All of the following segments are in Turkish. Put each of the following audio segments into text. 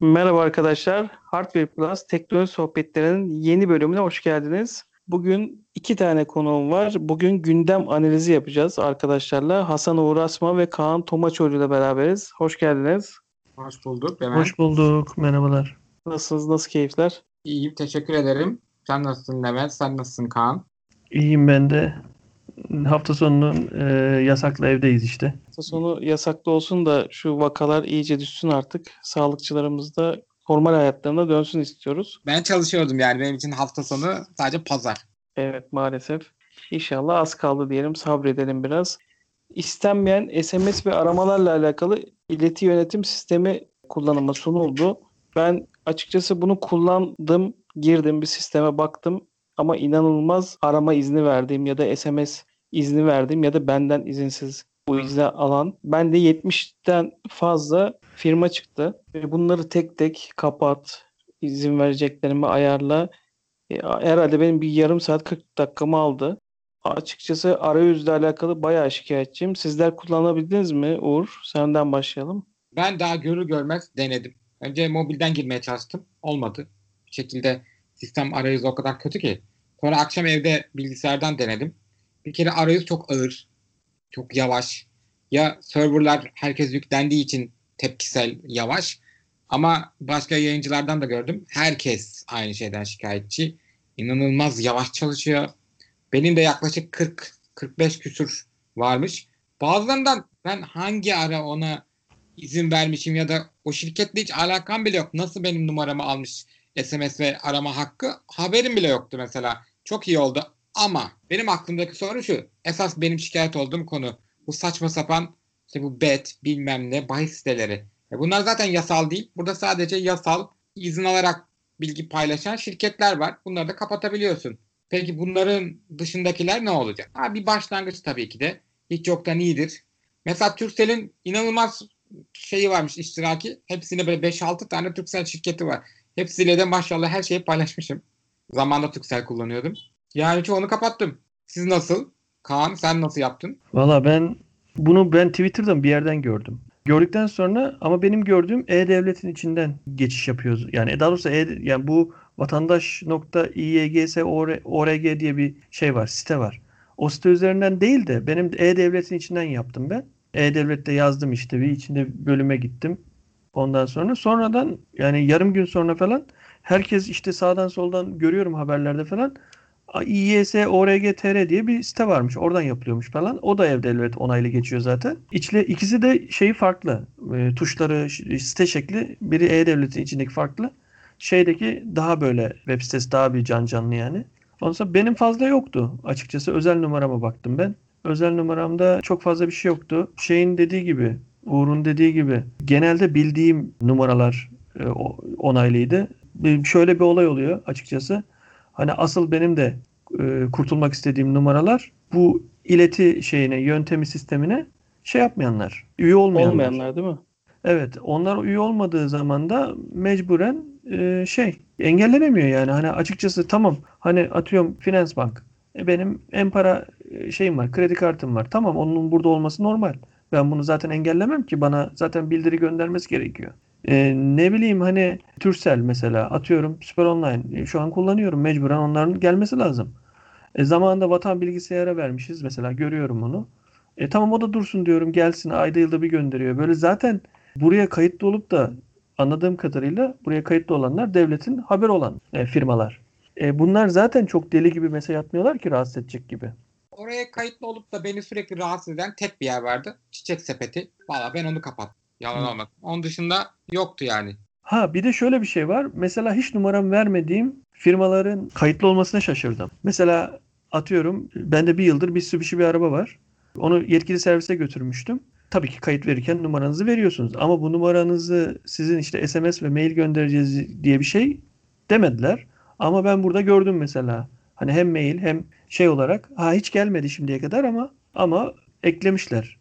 Merhaba arkadaşlar. Hardware Plus teknoloji sohbetlerinin yeni bölümüne hoş geldiniz. Bugün iki tane konuğum var. Bugün gündem analizi yapacağız arkadaşlarla. Hasan Uğur Asma ve Kaan Tomaçoğlu ile beraberiz. Hoş geldiniz. Hoş bulduk. Hemen. Hoş bulduk. Merhabalar. Nasılsınız? Nasıl keyifler? İyiyim. Teşekkür ederim. Sen nasılsın Levent? Sen nasılsın Kaan? İyiyim ben de. Hafta sonunun e, yasaklı evdeyiz işte. Hafta sonu yasaklı olsun da şu vakalar iyice düşsün artık. Sağlıkçılarımız da normal hayatlarına dönsün istiyoruz. Ben çalışıyordum yani. Benim için hafta sonu sadece pazar. Evet maalesef. İnşallah az kaldı diyelim. Sabredelim biraz. İstenmeyen SMS ve aramalarla alakalı ileti yönetim sistemi kullanıma sunuldu. Ben açıkçası bunu kullandım, girdim bir sisteme baktım ama inanılmaz arama izni verdiğim ya da SMS izni verdiğim ya da benden izinsiz bu izni alan. Ben de 70'ten fazla firma çıktı. Ve bunları tek tek kapat, izin vereceklerimi ayarla. E, herhalde benim bir yarım saat 40 dakikamı aldı. Açıkçası arayüzle alakalı bayağı şikayetçiyim. Sizler kullanabildiniz mi Uğur? Senden başlayalım. Ben daha görür görmez denedim. Önce mobilden girmeye çalıştım. Olmadı. Bir şekilde sistem arayüzü o kadar kötü ki. Sonra akşam evde bilgisayardan denedim. Bir kere arayüz çok ağır. Çok yavaş. Ya serverlar herkes yüklendiği için tepkisel yavaş. Ama başka yayıncılardan da gördüm. Herkes aynı şeyden şikayetçi. İnanılmaz yavaş çalışıyor. Benim de yaklaşık 40-45 küsur varmış. Bazılarından ben hangi ara ona izin vermişim ya da o şirketle hiç alakam bile yok. Nasıl benim numaramı almış SMS ve arama hakkı haberim bile yoktu mesela. Çok iyi oldu ama benim aklımdaki soru şu. Esas benim şikayet olduğum konu bu saçma sapan işte bu bet bilmem ne bahis siteleri. E bunlar zaten yasal değil. Burada sadece yasal izin alarak bilgi paylaşan şirketler var. Bunları da kapatabiliyorsun. Peki bunların dışındakiler ne olacak? Ha, bir başlangıç tabii ki de. Hiç yoktan iyidir. Mesela Turkcell'in inanılmaz şeyi varmış iştiraki. Hepsine böyle 5-6 tane Turkcell şirketi var. Hepsiyle de maşallah her şeyi paylaşmışım. Zamanında Turkcell kullanıyordum. Yani çoğunu kapattım. Siz nasıl? Kaan sen nasıl yaptın? Valla ben bunu ben Twitter'dan bir yerden gördüm. Gördükten sonra ama benim gördüğüm e-devletin içinden geçiş yapıyoruz. Yani daha doğrusu e, yani bu vatandaş.iygс.org diye bir şey var, site var. O site üzerinden değil de benim e-devletin içinden yaptım ben. E-devlette yazdım işte bir içinde bölüme gittim. Ondan sonra sonradan yani yarım gün sonra falan herkes işte sağdan soldan görüyorum haberlerde falan. İYS.org.tr diye bir site varmış. Oradan yapılıyormuş falan. O da evde devlet onaylı geçiyor zaten. İçle, ikisi de şeyi farklı. E, tuşları, site şekli. Biri E-Devlet'in içindeki farklı. Şeydeki daha böyle web sitesi daha bir can canlı yani. Ondan sonra benim fazla yoktu. Açıkçası özel numarama baktım ben. Özel numaramda çok fazla bir şey yoktu. Şeyin dediği gibi, Uğur'un dediği gibi genelde bildiğim numaralar e, onaylıydı. Şöyle bir olay oluyor açıkçası. Hani asıl benim de e, kurtulmak istediğim numaralar bu ileti şeyine, yöntemi sistemine şey yapmayanlar, üye olmayanlar. Olmayanlar değil mi? Evet, onlar üye olmadığı zaman da mecburen e, şey engellenemiyor yani. Hani açıkçası tamam hani atıyorum Finansbank. E, benim en para e, şeyim var, kredi kartım var. Tamam onun burada olması normal. Ben bunu zaten engellemem ki bana zaten bildiri göndermesi gerekiyor. Ee, ne bileyim hani Türsel mesela atıyorum Süper Online e, şu an kullanıyorum mecburen onların gelmesi lazım. E, zamanında vatan bilgisayara vermişiz mesela görüyorum onu. E, tamam o da dursun diyorum gelsin ayda yılda bir gönderiyor. Böyle zaten buraya kayıtlı olup da anladığım kadarıyla buraya kayıtlı olanlar devletin haber olan e, firmalar. E, bunlar zaten çok deli gibi mesaj atmıyorlar ki rahatsız edecek gibi. Oraya kayıtlı olup da beni sürekli rahatsız eden tek bir yer vardı. Çiçek sepeti. Valla ben onu kapattım. Yalan Hı. olmak. Onun dışında yoktu yani. Ha bir de şöyle bir şey var. Mesela hiç numaram vermediğim firmaların kayıtlı olmasına şaşırdım. Mesela atıyorum bende bir yıldır bir Mitsubishi bir araba var. Onu yetkili servise götürmüştüm. Tabii ki kayıt verirken numaranızı veriyorsunuz. Ama bu numaranızı sizin işte SMS ve mail göndereceğiz diye bir şey demediler. Ama ben burada gördüm mesela. Hani hem mail hem şey olarak ha hiç gelmedi şimdiye kadar ama ama eklemişler.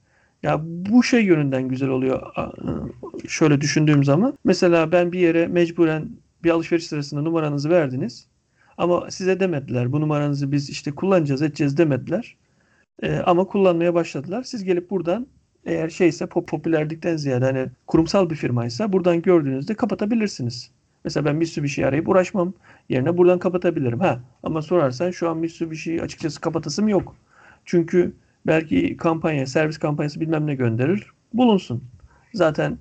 Ya bu şey yönünden güzel oluyor. Şöyle düşündüğüm zaman mesela ben bir yere mecburen bir alışveriş sırasında numaranızı verdiniz. Ama size demediler bu numaranızı biz işte kullanacağız edeceğiz demediler. Ee, ama kullanmaya başladılar. Siz gelip buradan Eğer şeyse pop popülerlikten ziyade hani kurumsal bir firmaysa buradan gördüğünüzde kapatabilirsiniz. Mesela ben Mitsubishi'yi arayıp uğraşmam. Yerine buradan kapatabilirim. Ha ama sorarsan şu an Mitsubishi'yi açıkçası kapatasım yok. Çünkü belki kampanya, servis kampanyası bilmem ne gönderir. Bulunsun. Zaten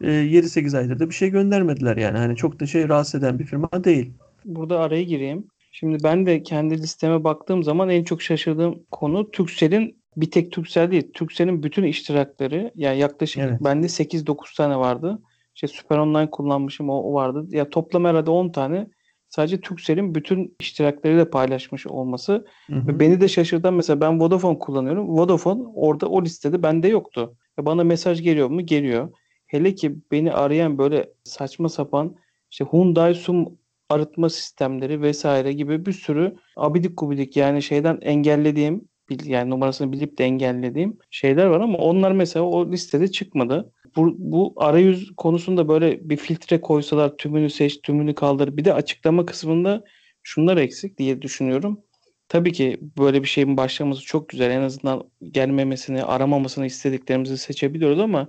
e, 7-8 aydır da bir şey göndermediler yani. Hani çok da şey rahatsız eden bir firma değil. Burada araya gireyim. Şimdi ben de kendi listeme baktığım zaman en çok şaşırdığım konu Turkcell'in bir tek Turkcell değil. Turkcell'in bütün iştirakları yani yaklaşık Evet. bende 8-9 tane vardı. İşte Süper Online kullanmışım o, o vardı. Ya toplam herhalde 10 tane sadece Turkcell'in bütün iştiraklarıyla paylaşmış olması Hı hı. ve beni de şaşırtan mesela ben Vodafone kullanıyorum. Vodafone orada o listede bende yoktu. Ya bana mesaj geliyor mu? Geliyor. Hele ki beni arayan böyle saçma sapan işte Hyundai Sum arıtma sistemleri vesaire gibi bir sürü abidik gubidik yani şeyden engellediğim yani numarasını bilip de engellediğim şeyler var ama onlar mesela o listede çıkmadı. Bu, bu arayüz konusunda böyle bir filtre koysalar tümünü seç, tümünü kaldır. Bir de açıklama kısmında şunlar eksik diye düşünüyorum. Tabii ki böyle bir şeyin başlaması çok güzel. En azından gelmemesini, aramamasını istediklerimizi seçebiliyoruz ama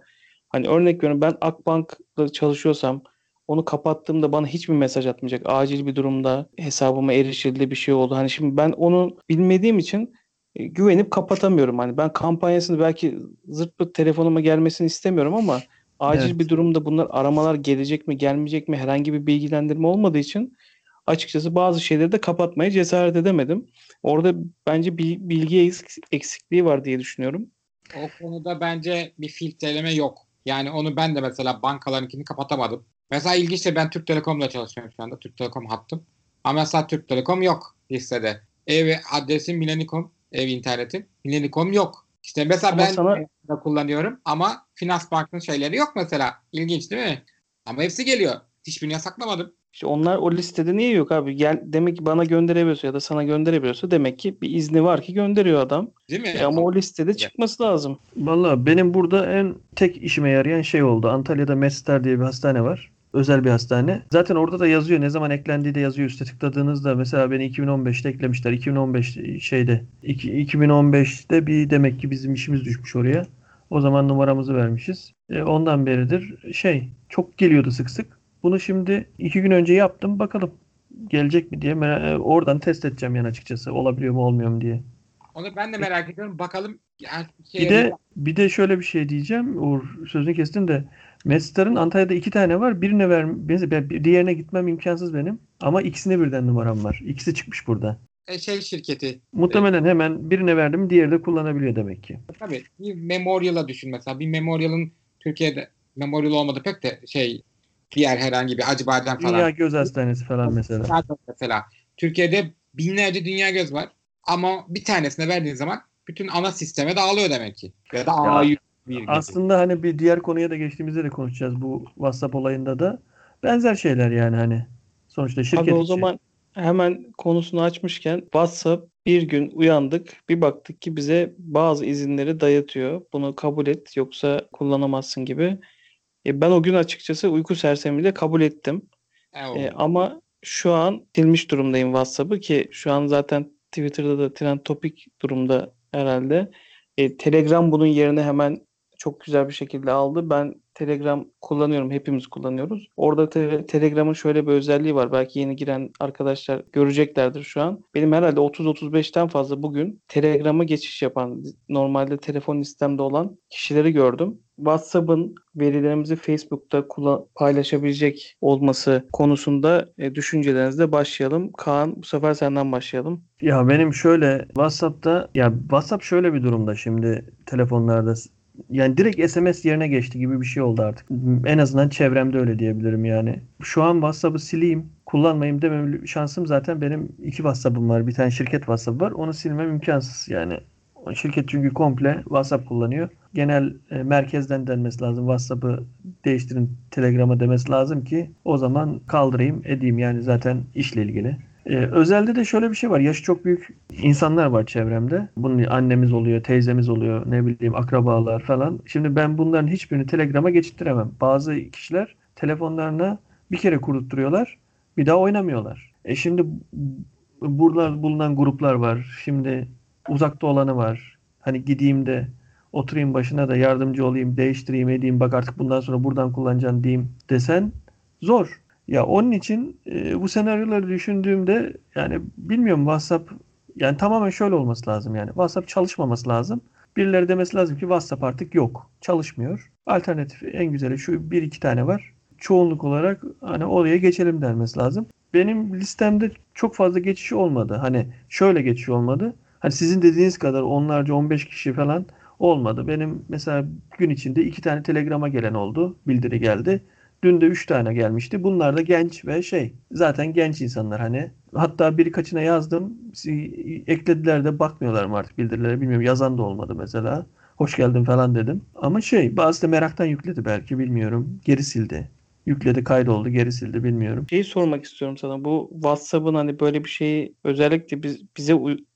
hani örnek veriyorum ben Akbank'ta çalışıyorsam onu kapattığımda bana hiçbir mesaj atmayacak. Acil bir durumda hesabıma erişildi bir şey oldu. Hani şimdi ben onu bilmediğim için güvenip kapatamıyorum. Hani ben kampanyasını belki zırt pırt telefonuma gelmesini istemiyorum ama acil Evet. bir durumda bunlar aramalar gelecek mi gelmeyecek mi herhangi bir bilgilendirme olmadığı için açıkçası bazı şeyleri de kapatmaya cesaret edemedim. Orada bence bil- bilgi eks- eksikliği var diye düşünüyorum. O konuda bence bir filtreleme yok. Yani onu ben de mesela bankalarınkini kapatamadım. Mesela ilginçtir ben Türk Telekom'la çalışıyorum şu anda. Türk Telekom hattım. Ama mesela Türk Telekom yok listede. Ev adresim Milenikom, ev internetim. Milenikom yok. İşte mesela Ama ben sana- de kullanıyorum ama Finans Bank'ın şeyleri yok mesela. İlginç değil mi? Ama hepsi geliyor. Hiçbirini yasaklamadım. İşte onlar o listede niye yok abi? Gel demek ki bana gönderebiliyorsa ya da sana gönderebiliyorsa demek ki bir izni var ki gönderiyor adam. Değil mi? E ama o listede çıkması lazım. Valla benim burada en tek işime yarayan şey oldu. Antalya'da Mestar diye bir hastane var. Özel bir hastane. Zaten orada da yazıyor. Ne zaman eklendiği de yazıyor. Üste tıkladığınızda mesela beni 2015'te eklemişler. 2015 şeyde. iki- 2015'te bir demek ki bizim işimiz düşmüş oraya. O zaman numaramızı vermişiz. E, ondan beridir şey çok geliyordu sık sık. Bunu şimdi iki gün önce yaptım. Bakalım gelecek mi diye e, oradan test edeceğim yani açıkçası. Olabiliyor mu olmuyor mu diye. Onu ben de merak ediyorum. Bakalım. Yani şey, Bir de bir de şöyle bir şey diyeceğim. Uğur sözünü kestim de Mestar'ın Antalya'da iki tane var. Birine ver, diğerine gitmem imkansız benim. Ama ikisine birden numaram var. İkisi çıkmış burada. e, şey şirketi. Muhtemelen hemen birine verdim, diğeri de kullanabiliyor demek ki. Tabii bir Memorial'a düşün mesela. Bir Memorial'ın Türkiye'de Memorial olmadı pek de şey diğer herhangi bir Acıbadem falan. Dünya Göz Hastanesi falan mesela. Mesela. Türkiye'de binlerce dünya göz var. Ama bir tanesine verdiğin zaman bütün ana sisteme dağılıyor demek ki. Ya da A101 gibi. Aslında hani bir diğer konuya da geçtiğimizde de konuşacağız bu WhatsApp olayında da. Benzer şeyler yani hani. Sonuçta şirket Abi o zaman hemen konusunu açmışken WhatsApp bir gün uyandık bir baktık ki bize bazı izinleri dayatıyor. Bunu kabul et yoksa kullanamazsın gibi. E, ben o gün açıkçası uyku sersemiyle kabul ettim. E. E, ama şu an silmiş durumdayım WhatsApp'ı ki şu an zaten Twitter'da da trend topik durumda herhalde. E, Telegram bunun yerine hemen çok güzel bir şekilde aldı. Ben Telegram kullanıyorum. Hepimiz kullanıyoruz. Orada te- Telegram'ın şöyle bir özelliği var. Belki yeni giren arkadaşlar göreceklerdir şu an. Benim herhalde 30-35'ten fazla bugün Telegram'a geçiş yapan, normalde telefon listemde olan kişileri gördüm. WhatsApp'ın verilerimizi Facebook'ta paylaşabilecek olması konusunda e, düşüncelerinizle başlayalım. Kaan bu sefer senden başlayalım. Ya benim şöyle WhatsApp'ta ya WhatsApp şöyle bir durumda şimdi telefonlarda yani direkt SMS yerine geçti gibi bir şey oldu artık. En azından çevremde öyle diyebilirim yani. Şu an WhatsApp'ı sileyim, kullanmayayım demem şansım zaten benim iki WhatsApp'ım var. Bir tane şirket WhatsApp var. Onu silmem imkansız yani. Şirket çünkü komple WhatsApp kullanıyor. Genel e, merkezden denmesi lazım. WhatsApp'ı değiştirin Telegram'a demesi lazım ki o zaman kaldırayım edeyim yani zaten işle ilgili. Ee, özelde de şöyle bir şey var. Yaşı çok büyük insanlar var çevremde. Bunun annemiz oluyor, teyzemiz oluyor, ne bileyim akrabalar falan. Şimdi ben bunların hiçbirini Telegram'a geçittiremem. Bazı kişiler telefonlarına bir kere kurdurtturuyorlar, bir daha oynamıyorlar. E şimdi burada bulunan gruplar var. Şimdi uzakta olanı var. Hani gideyim de oturayım başına da yardımcı olayım, değiştireyim, edeyim. Bak artık bundan sonra buradan kullanacaksın diyeyim desen zor. Ya onun için e, bu senaryoları düşündüğümde yani bilmiyorum WhatsApp yani tamamen şöyle olması lazım yani. WhatsApp çalışmaması lazım. Birileri demesi lazım ki WhatsApp artık yok. Çalışmıyor. Alternatif en güzeli şu bir iki tane var. Çoğunluk olarak hani oraya geçelim denmesi lazım. Benim listemde çok fazla geçiş olmadı. Hani şöyle geçiş olmadı. Hani sizin dediğiniz kadar onlarca 15 kişi falan olmadı. Benim mesela gün içinde iki tane telegrama gelen oldu. Bildiri geldi. Dün de 3 tane gelmişti. Bunlar da genç ve şey zaten genç insanlar hani. Hatta birkaçına yazdım. Eklediler de bakmıyorlar mı artık bildirilere bilmiyorum. Yazan da olmadı mesela. Hoş geldin falan dedim. Ama şey bazı da meraktan yükledi belki bilmiyorum. Geri sildi. Yükledi kaydoldu geri sildi bilmiyorum. Şeyi sormak istiyorum sana. Bu WhatsApp'ın hani böyle bir şeyi özellikle biz, bize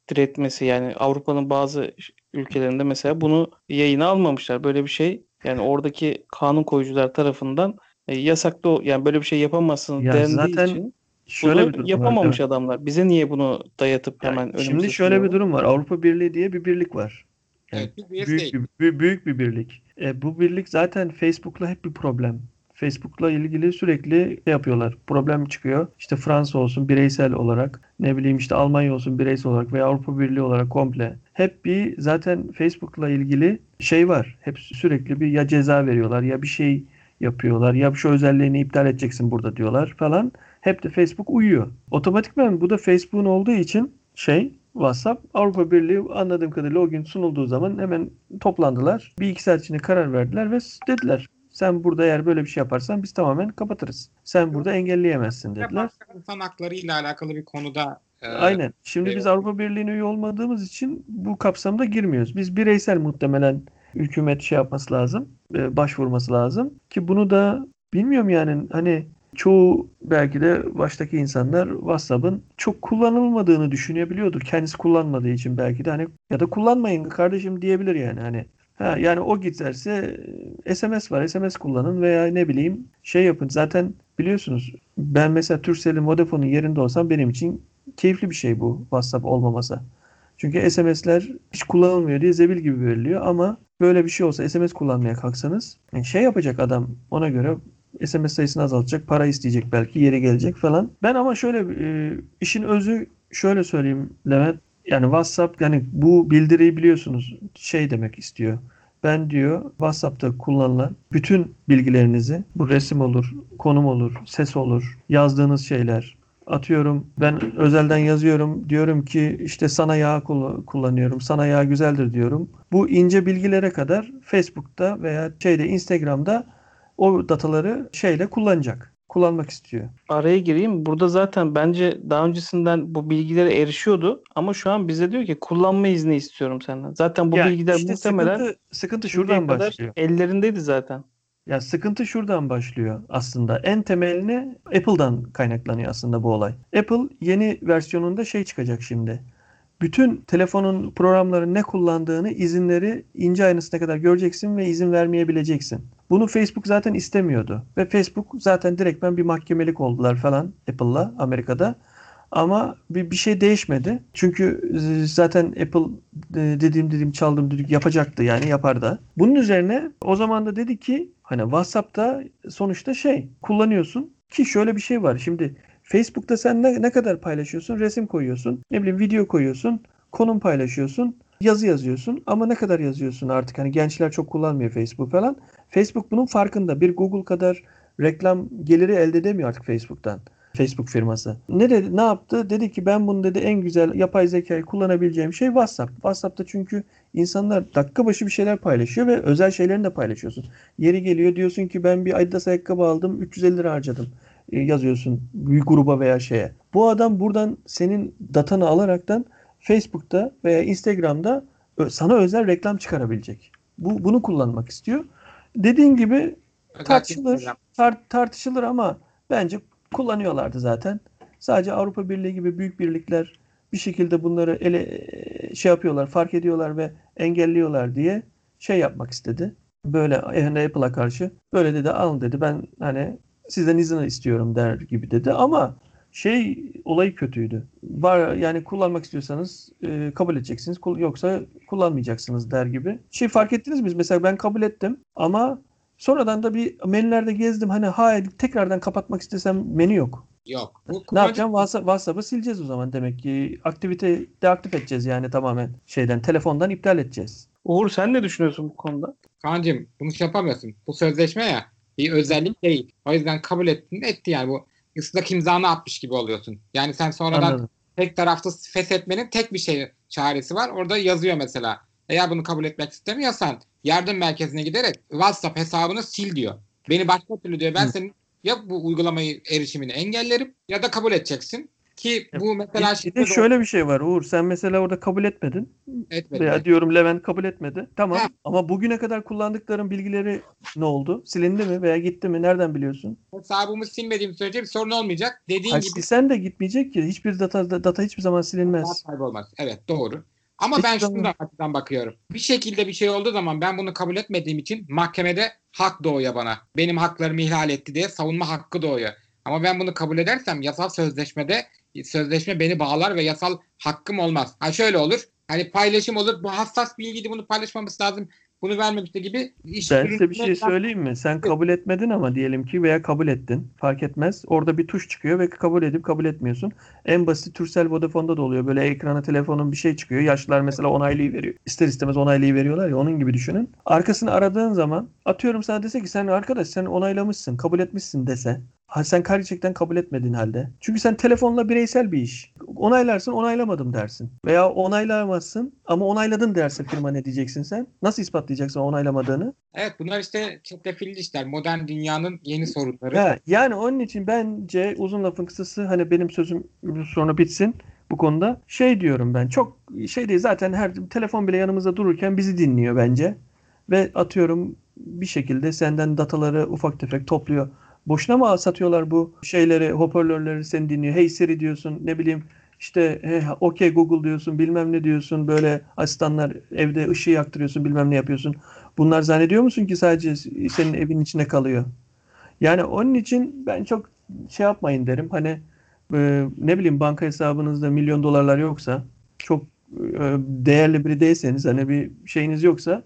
diretmesi yani Avrupa'nın bazı ülkelerinde mesela bunu yayına almamışlar. Böyle bir şey yani oradaki kanun koyucular tarafından e, yasaklı yani böyle bir şey yapamazsın ya dendiği zaten için şöyle bunu bir durum yapamamış var. adamlar. Bize niye bunu dayatıp hemen Yani önümüze şimdi şöyle bir durum var. Avrupa Birliği diye bir birlik var. Yani Evet, büyük bir, büyük, büyük bir birlik. E, bu birlik zaten Facebook'la hep bir problem. Facebook'la ilgili sürekli şey yapıyorlar. Problem çıkıyor. İşte Fransa olsun bireysel olarak, ne bileyim işte Almanya olsun bireysel olarak veya Avrupa Birliği olarak komple. Hep bir zaten Facebook'la ilgili şey var. Hep sürekli bir ya ceza veriyorlar ya bir şey yapıyorlar ya şu özelliğini iptal edeceksin burada diyorlar falan. Hep de Facebook uyuyor. Otomatikman bu da Facebook'un olduğu için şey WhatsApp Avrupa Birliği anladığım kadarıyla o gün sunulduğu zaman hemen toplandılar. Bir iki saat içinde karar verdiler ve dediler sen burada eğer böyle bir şey yaparsan biz tamamen kapatırız. Sen burada engelleyemezsin dediler. insan hakları ile alakalı bir konuda e, Aynen. Şimdi biz. Avrupa Birliği'ne üye olmadığımız için bu kapsamda girmiyoruz. Biz bireysel muhtemelen hükümet şey yapması lazım, e, başvurması lazım ki bunu da bilmiyorum yani hani çoğu belki de baştaki insanlar WhatsApp'ın çok kullanılmadığını düşünebiliyordur. Kendisi kullanmadığı için belki de hani ya da kullanmayın kardeşim diyebilir yani hani Ha, yani o giderse e, SMS var. SMS kullanın veya ne bileyim şey yapın. Zaten biliyorsunuz ben mesela Turkcell'in Vodafone'un yerinde olsam benim için keyifli bir şey bu WhatsApp olmaması. Çünkü SMS'ler hiç kullanılmıyor diye zebil gibi veriliyor ama böyle bir şey olsa SMS kullanmaya kalksanız şey yapacak adam ona göre SMS sayısını azaltacak, para isteyecek belki, yeri gelecek falan. Ben ama şöyle e, işin özü şöyle söyleyeyim Levent. Yani WhatsApp yani bu bildiriyi biliyorsunuz şey demek istiyor. Ben diyor WhatsApp'ta kullanılan bütün bilgilerinizi bu resim olur, konum olur, ses olur, yazdığınız şeyler. Atıyorum ben özelden yazıyorum diyorum ki işte sana yağ kull- kullanıyorum, sana yağ güzeldir diyorum. Bu ince bilgilere kadar Facebook'ta veya şeyde Instagram'da o dataları şeyle kullanacak. Kullanmak istiyor. Araya gireyim. Burada zaten bence daha öncesinden bu bilgilere erişiyordu ama şu an bize diyor ki kullanma izni istiyorum senden. Zaten bu Ya bilgiler işte muhtemelen sıkıntı, sıkıntı şuradan başlıyor. ellerindeydi zaten. Ya sıkıntı şuradan başlıyor aslında. En temeline Apple'dan kaynaklanıyor aslında bu olay. Apple yeni versiyonunda şey çıkacak şimdi. Bütün telefonun programları ne kullandığını, izinleri ince ayrıntısına kadar göreceksin ve izin vermeyebileceksin. Bunu Facebook zaten istemiyordu. Ve Facebook zaten direktmen bir mahkemelik oldular falan Apple'la Amerika'da. Ama bir, bir şey değişmedi. Çünkü e, zaten Apple e, dediğim dediğim çaldım düdük yapacaktı yani yapar da. Bunun üzerine o zaman da dedi ki hani WhatsApp'ta sonuçta şey kullanıyorsun ki şöyle bir şey var. Şimdi Facebook'ta sen ne, ne kadar paylaşıyorsun? Resim koyuyorsun, ne bileyim video koyuyorsun, konum paylaşıyorsun, yazı yazıyorsun ama ne kadar yazıyorsun artık hani gençler çok kullanmıyor Facebook falan. Facebook bunun farkında. Bir Google kadar reklam geliri elde edemiyor artık Facebook'tan. Facebook firması. Ne dedi? Ne yaptı? Dedi ki ben bunu dedi en güzel yapay zekayı kullanabileceğim şey WhatsApp. WhatsApp'ta çünkü insanlar dakika başı bir şeyler paylaşıyor ve özel şeylerini de paylaşıyorsun. Yeri geliyor diyorsun ki ben bir Adidas ayakkabı aldım 350 lira harcadım e, yazıyorsun bir gruba veya şeye. Bu adam buradan senin datanı alaraktan Facebook'ta veya Instagram'da sana özel reklam çıkarabilecek. Bu bunu kullanmak istiyor. Dediğin gibi tartışılır, tar- tartışılır ama bence kullanıyorlardı zaten. Sadece Avrupa Birliği gibi büyük birlikler bir şekilde bunları ele e, şey yapıyorlar, fark ediyorlar ve engelliyorlar diye şey yapmak istedi. Böyle yani Apple'a karşı böyle dedi al dedi ben hani sizden izin istiyorum der gibi dedi ama şey olayı kötüydü. Var yani kullanmak istiyorsanız e, kabul edeceksiniz. Kul- yoksa kullanmayacaksınız der gibi. Şey fark ettiniz mi? Mesela ben kabul ettim ama sonradan da bir menülerde gezdim. Hani hayır tekrardan kapatmak istesem menü yok. Yok. Bu Ne yapacağım? WhatsApp, WhatsApp'ı sileceğiz o zaman demek ki. Aktivite deaktif edeceğiz yani tamamen şeyden telefondan iptal edeceğiz. Uğur sen ne düşünüyorsun bu konuda? Kaan'cığım bunu şey yapamıyorsun. Bu sözleşme ya bir özellik değil. O yüzden kabul ettin etti yani bu ıslak imzanı atmış gibi oluyorsun. Yani sen sonradan Anladım. tek taraflı feshetmenin tek bir şey çaresi var. Orada yazıyor mesela. Eğer bunu kabul etmek istemiyorsan yardım merkezine giderek WhatsApp hesabını sil diyor. Beni başka türlü diyor. Ben Hı. senin ya bu uygulamayı erişimini engellerim ya da kabul edeceksin. Ki bu mesela bir şimdi şöyle bir şey var Uğur. Sen mesela orada kabul etmedin. etmedi. Veya diyorum Levent kabul etmedi. Tamam Ha. ama bugüne kadar kullandıkların bilgileri ne oldu? Silindi mi veya gitti mi? Nereden biliyorsun? Hesabımı silmediğim sürece bir sorun olmayacak. Dediğin Hayır, gibi sen de gitmeyecek ki. Hiçbir data data hiçbir zaman silinmez. kaybolmaz. Evet doğru. Ama Hiç ben şundan açıdan bakıyorum. Bir şekilde bir şey olduğu zaman ben bunu kabul etmediğim için mahkemede hak doğuyor bana. Benim haklarımı ihlal etti diye savunma hakkı doğuyor. Ama ben bunu kabul edersem yasal sözleşmede sözleşme beni bağlar ve yasal hakkım olmaz. Ha şöyle olur. Hani paylaşım olur. Bu hassas bilgiydi bunu paylaşmaması lazım. Bunu vermemişti gibi. iş Ben size bir şey söyleyeyim mi? Sen kabul etmedin ama diyelim ki veya kabul ettin. Fark etmez. Orada bir tuş çıkıyor ve kabul edip kabul etmiyorsun. En basit Turkcell Vodafone'da da oluyor. Böyle ekrana telefonun bir şey çıkıyor. Yaşlılar mesela onaylıyı veriyor. İster istemez onaylıyı veriyorlar ya onun gibi düşünün. Arkasını aradığın zaman atıyorum sana dese ki sen arkadaş sen onaylamışsın, kabul etmişsin dese. Ha, sen gerçekten kabul etmediğin halde. Çünkü sen telefonla bireysel bir iş. Onaylarsın onaylamadım dersin. Veya onaylamazsın ama onayladın derse firma ne diyeceksin sen? Nasıl ispatlayacaksın onaylamadığını? Evet bunlar işte çetrefilli işler. Modern dünyanın yeni sorunları. Ha, yani onun için bence uzun lafın kısası hani benim sözüm sonra bitsin bu konuda. Şey diyorum ben çok şey değil zaten her telefon bile yanımızda dururken bizi dinliyor bence. Ve atıyorum bir şekilde senden dataları ufak tefek topluyor. Boşuna mı satıyorlar bu şeyleri, hoparlörleri seni dinliyor. Hey Siri diyorsun ne bileyim işte hey, okey Google diyorsun bilmem ne diyorsun böyle asistanlar evde ışığı yaktırıyorsun bilmem ne yapıyorsun. Bunlar zannediyor musun ki sadece senin evin içinde kalıyor? Yani onun için ben çok şey yapmayın derim. Hani e, ne bileyim banka hesabınızda milyon dolarlar yoksa çok e, değerli biri değilseniz hani bir şeyiniz yoksa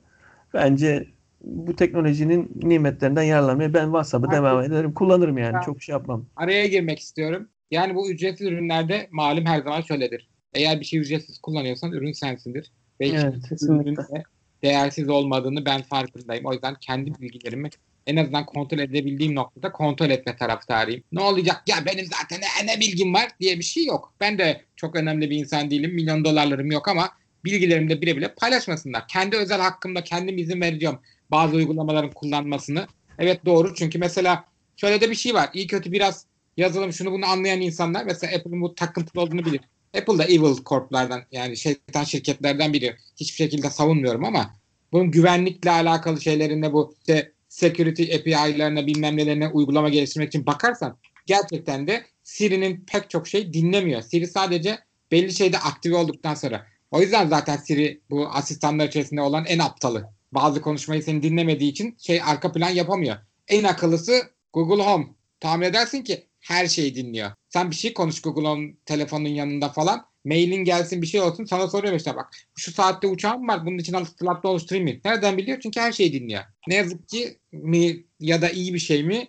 bence bu teknolojinin nimetlerinden yararlanmaya ben WhatsApp'ı devam ederim. Kullanırım yani. Ben- Çok şey yapmam. araya girmek istiyorum. Yani bu ücretsiz ürünlerde malum her zaman şöyledir. Eğer bir şey ücretsiz kullanıyorsan ürün sensindir. Ve Evet, kesinlikle. de değersiz olmadığını ben farkındayım. O yüzden kendi bilgilerimi en azından kontrol edebildiğim noktada kontrol etme taraftarıyım. Ne olacak ya benim zaten ne, ne bilgim var diye bir şey yok. Ben de çok önemli bir insan değilim. Milyon dolarlarım yok ama bilgilerimi de bile bile paylaşmasınlar. Kendi özel hakkımda kendim izin vereceğim bazı uygulamaların kullanmasını. Evet doğru çünkü mesela şöyle de bir şey var. İyi kötü biraz yazılım şunu bunu anlayan insanlar mesela Apple'ın bu takıntılı olduğunu bilir. Apple da evil corp'lardan yani şeytan şirketlerden biri. Hiçbir şekilde savunmuyorum ama bunun güvenlikle alakalı şeylerine bu işte security API'larına bilmem nelerine uygulama geliştirmek için bakarsan gerçekten de Siri'nin pek çok şey dinlemiyor. Siri sadece belli şeyde aktive olduktan sonra. O yüzden zaten Siri bu asistanlar içerisinde olan en aptalı. Bazı konuşmayı seni dinlemediği için şey arka plan yapamıyor. En akıllısı Google Home. Tahmin edersin ki her şeyi dinliyor. Sen bir şey konuş Google Home telefonun yanında falan. Mailin gelsin bir şey olsun sana soruyor işte bak. Şu saatte uçağım var bunun için slotla oluşturayım mı? Nereden biliyor? Çünkü her şeyi dinliyor. Ne yazık ki mi ya da iyi bir şey mi?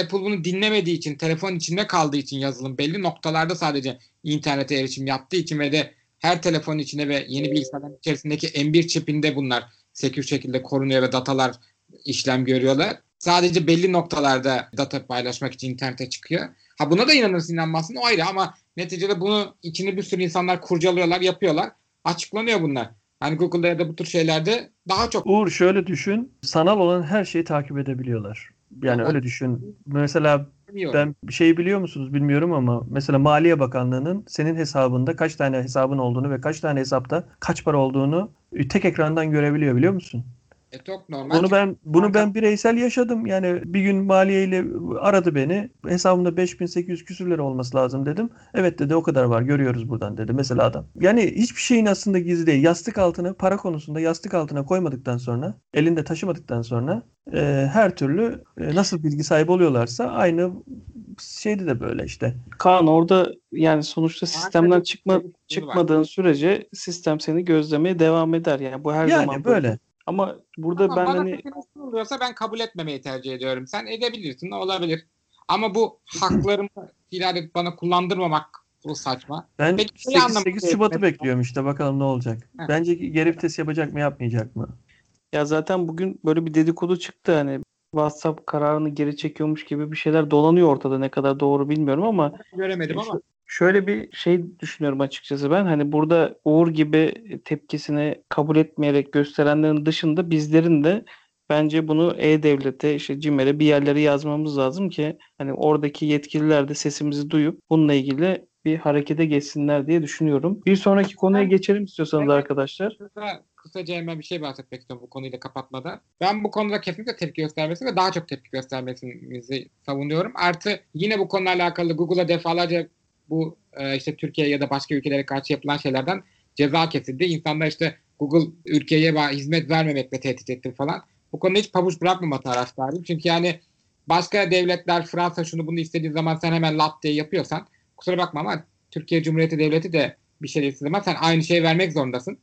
Apple bunu dinlemediği için, telefon içinde kaldığı için yazılım belli noktalarda sadece internete erişim yaptığı için ve de her telefonun içine ve yeni bilgisayarların içerisindeki M1 çipinde bunlar sekür şekilde korunuyor ve datalar işlem görüyorlar. Sadece belli noktalarda data paylaşmak için internete çıkıyor. Ha buna da inanırsın inanmazsın o ayrı ama neticede bunu içini bir sürü insanlar kurcalıyorlar, yapıyorlar. Açıklanıyor bunlar. Hani Google'da ya da bu tür şeylerde daha çok Uğur şöyle düşün. Sanal olan her şeyi takip edebiliyorlar. Yani öyle düşün. Mesela bilmiyorum. Ben bir şey biliyor musunuz bilmiyorum ama mesela Maliye Bakanlığı'nın senin hesabında kaç tane hesabın olduğunu ve kaç tane hesapta kaç para olduğunu tek ekrandan görebiliyor biliyor musun? E, çok normal. Bunu ben bunu ben bireysel yaşadım. Yani bir gün Maliye ile aradı beni. Hesabımda 5800 küsür lira olması lazım dedim. Evet dedi o kadar var görüyoruz buradan dedi mesela adam. Yani hiçbir şeyin aslında gizli değil. Yastık altına para konusunda yastık altına koymadıktan sonra elinde taşımadıktan sonra e, her türlü e, nasıl bilgi sahibi oluyorlarsa aynı şeyde de böyle işte. Kaan orada yani sonuçta sistemden çıkma şey var. çıkmadığın sürece sistem seni gözlemeye devam eder. Yani bu her Yani zaman böyle. Ama burada Ama ben bana hani sunuluyorsa ben kabul etmemeyi tercih ediyorum. Sen edebilirsin, olabilir. Ama bu haklarımı ihlal edip bana kullandırmamak bu saçma. Ben Peki, şey 8, anlamda 8 Şubat'ı mesela- bekliyorum işte bakalım ne olacak. Heh. Bence geri vites yapacak mı yapmayacak mı? ya zaten bugün böyle bir dedikodu çıktı hani WhatsApp kararını geri çekiyormuş gibi bir şeyler dolanıyor ortada ne kadar doğru bilmiyorum ama Göremedim ama Şöyle bir şey düşünüyorum açıkçası ben. Hani burada Uğur gibi tepkisini kabul etmeyerek gösterenlerin dışında bizlerin de bence bunu E-Devlet'e, işte CİMER'e bir yerlere yazmamız lazım ki hani oradaki yetkililer de sesimizi duyup bununla ilgili bir harekete geçsinler diye düşünüyorum. Bir sonraki konuya geçelim istiyorsanız Evet. arkadaşlar. Kısa, kısaca hemen bir şey bahsetmek istiyorum bu konuyla kapatmadan. Ben bu konuda kesinlikle tepki göstermesi ve daha çok tepki göstermesini savunuyorum. Artı yine bu konuyla alakalı Google'a defalarca bu e, işte Türkiye ya da başka ülkelere karşı yapılan şeylerden ceza kesildi. İnsanlar işte Google ülkeye hizmet vermemekle tehdit etti falan. Bu konuda hiç pabuç bırakmama taraftarıyım. Çünkü yani başka devletler Fransa şunu bunu istediği zaman sen hemen lap diye yapıyorsan kusura bakma ama Türkiye Cumhuriyeti Devleti de bir şey istediği zaman sen aynı şeyi vermek zorundasın.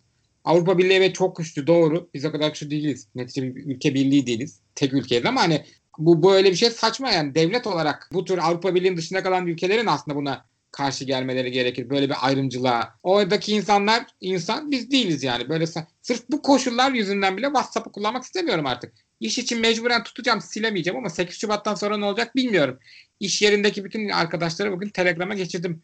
Avrupa Birliği evet çok güçlü doğru. Biz o kadar güçlü değiliz. Netice bir ülke birliği değiliz. Tek ülkeyiz ama hani bu böyle bir şey saçma yani devlet olarak bu tür Avrupa Birliği'nin dışında kalan ülkelerin aslında buna karşı gelmeleri gerekir. Böyle bir ayrımcılığa. Oradaki insanlar insan biz değiliz yani. Böyle sırf bu koşullar yüzünden bile WhatsApp'ı kullanmak istemiyorum artık. İş için mecburen tutacağım, silemeyeceğim ama 8 Şubat'tan sonra ne olacak bilmiyorum. İş yerindeki bütün arkadaşları bugün Telegram'a geçirdim.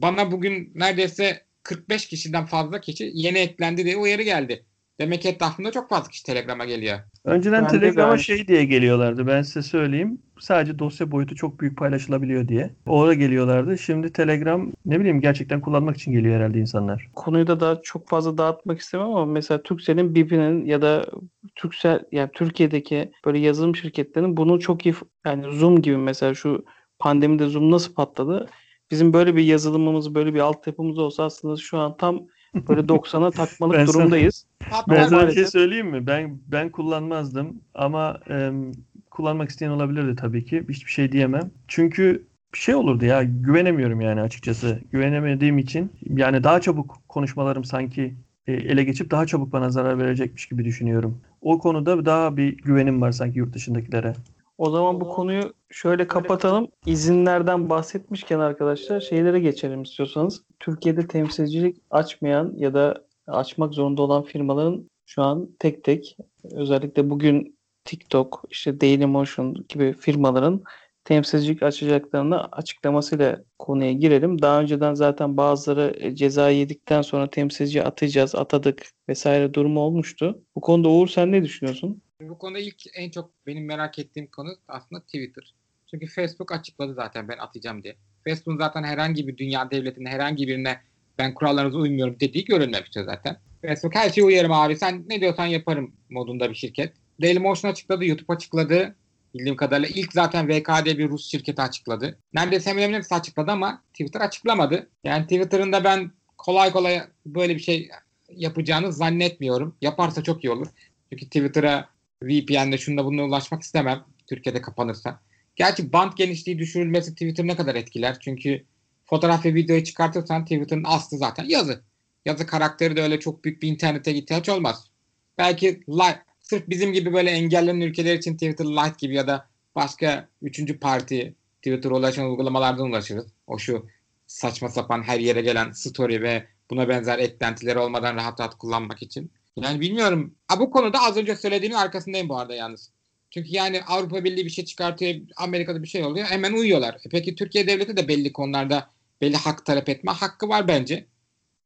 Bana bugün neredeyse 45 kişiden fazla kişi yeni eklendi diye uyarı geldi. Demek ki etrafında çok fazla kişi Telegram'a geliyor. Önceden Telegram'a şey diye geliyorlardı. Ben size söyleyeyim. Sadece dosya boyutu çok büyük paylaşılabiliyor diye. Oraya geliyorlardı. Şimdi Telegram ne bileyim gerçekten kullanmak için geliyor herhalde insanlar. Konuyu da daha çok fazla dağıtmak istemem ama mesela Turkcell'in BIP'inin ya da Turkcell yani Türkiye'deki böyle yazılım şirketlerinin bunu çok iyi yani Zoom gibi mesela şu pandemide Zoom nasıl patladı? Bizim böyle bir yazılımımız, böyle bir altyapımız olsa aslında şu an tam böyle 90'a takmalık Ben sana- durumdayız. Hatta Ben sana bir şey söyleyeyim mi? Ben ben kullanmazdım ama em, kullanmak isteyen olabilirdi tabii ki. Hiçbir şey diyemem. Çünkü bir şey olurdu ya. Güvenemiyorum yani açıkçası. Güvenemediğim için yani daha çabuk konuşmalarım sanki e, ele geçip daha çabuk bana zarar verecekmiş gibi düşünüyorum. O konuda daha bir güvenim var sanki yurt dışındakilere. O zaman bu konuyu şöyle kapatalım. İzinlerden bahsetmişken arkadaşlar şeylere geçelim istiyorsanız. Türkiye'de temsilcilik açmayan ya da açmak zorunda olan firmaların şu an tek tek özellikle bugün TikTok, işte Dailymotion gibi firmaların temsilcilik açacaklarını açıklamasıyla konuya girelim. Daha önceden zaten bazıları e, ceza yedikten sonra temsilci atacağız, atadık vesaire durumu olmuştu. Bu konuda Uğur sen ne düşünüyorsun? Bu konuda ilk en çok benim merak ettiğim konu aslında Twitter. Çünkü Facebook açıkladı zaten ben atacağım diye. Facebook zaten herhangi bir dünya devletinin herhangi birine ben kurallarınıza uymuyorum dediği görülmemişti zaten. Facebook her şeye uyarım abi sen ne diyorsan yaparım modunda bir şirket. Dailymotion açıkladı, YouTube açıkladı. Bildiğim kadarıyla ilk zaten VKD bir Rus şirketi açıkladı. Neredeyse hemen hemen hepsi açıkladı ama Twitter açıklamadı. Yani Twitter'ın da ben kolay kolay böyle bir şey yapacağını zannetmiyorum. Yaparsa çok iyi olur. Çünkü Twitter'a VPN'le şunda bununla ulaşmak istemem. Türkiye'de kapanırsa. Gerçi band genişliği düşürülmesi Twitter ne kadar etkiler? Çünkü fotoğraf ve videoyu çıkartırsan Twitter'ın aslı zaten yazı. Yazı karakteri de öyle çok büyük bir internete ihtiyaç olmaz. Belki light, sırf bizim gibi böyle engellenen ülkeler için Twitter Lite gibi ya da başka üçüncü parti Twitter'a ulaşan uygulamalardan ulaşırız. O şu saçma sapan her yere gelen story ve buna benzer eklentileri olmadan rahat rahat kullanmak için. Yani bilmiyorum. Ha, bu konuda az önce söylediğimin arkasındayım bu arada yalnız. Çünkü yani Avrupa Birliği bir şey çıkartıyor, Amerika'da bir şey oluyor. Hemen uyuyorlar. E peki Türkiye Devleti de belli konularda belli hak talep etme hakkı var bence.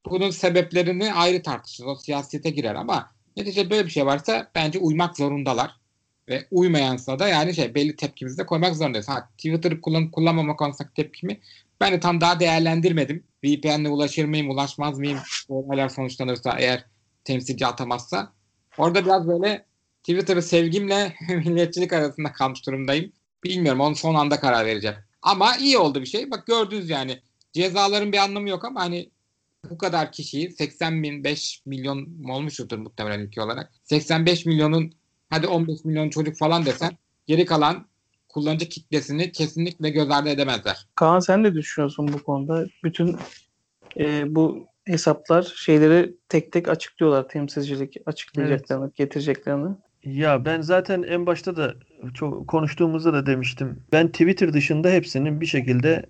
Bunun sebeplerini ayrı tartışırız. O siyasete girer ama neticede böyle bir şey varsa bence uymak zorundalar. Ve uymayansa da yani şey belli tepkimizi de koymak zorundayız. Ha, Twitter'ı kullan, kullanmama konusundaki tepkimi ben de tam daha değerlendirmedim. VPN'le ulaşır mıyım, ulaşmaz mıyım? Olaylar sonuçlanırsa eğer temsilci atamazsa. Orada biraz böyle Twitter'ı sevgimle milliyetçilik arasında kalmış durumdayım. Bilmiyorum onu son anda karar vereceğim. Ama iyi oldu bir şey. Bak gördünüz yani cezaların bir anlamı yok ama hani bu kadar kişiyi 80 bin 5 milyon olmuştur muhtemelen ülke olarak. 85 milyonun hadi 15 milyon çocuk falan desen geri kalan kullanıcı kitlesini kesinlikle göz ardı edemezler. Kaan sen ne düşünüyorsun bu konuda? Bütün e, bu hesaplar şeyleri tek tek açıklıyorlar temsilcilik açıklayacaklarını, getireceklerini. Ya ben zaten en başta da çok konuştuğumuzda da demiştim. Ben Twitter dışında hepsinin bir şekilde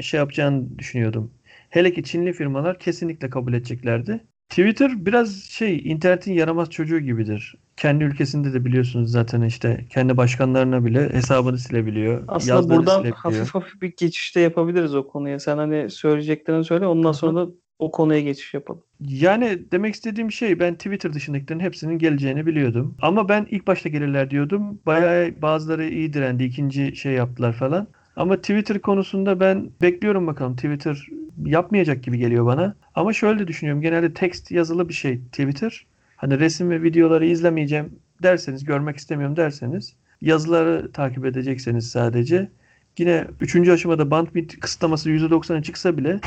şey yapacağını düşünüyordum. Hele ki Çinli firmalar kesinlikle kabul edeceklerdi. Twitter biraz şey internetin yaramaz çocuğu gibidir. Kendi ülkesinde de biliyorsunuz zaten işte kendi başkanlarına bile hesabını silebiliyor. Aslında buradan silebiliyor. hafif hafif bir geçişte yapabiliriz o konuya. Sen hani söyleyeceklerini söyle ondan sonra da o konuya geçiş yapalım. Yani demek istediğim şey ben Twitter dışındakilerin hepsinin geleceğini biliyordum. Ama ben ilk başta gelirler diyordum. Bayağı bazıları iyi direndi. ikinci şey yaptılar falan. Ama Twitter konusunda ben bekliyorum bakalım. Twitter yapmayacak gibi geliyor bana. Ama şöyle düşünüyorum. Genelde text yazılı bir şey Twitter. Hani resim ve videoları izlemeyeceğim derseniz, görmek istemiyorum derseniz yazıları takip edecekseniz sadece yine üçüncü aşamada bandwidth kısıtlaması %90'a çıksa bile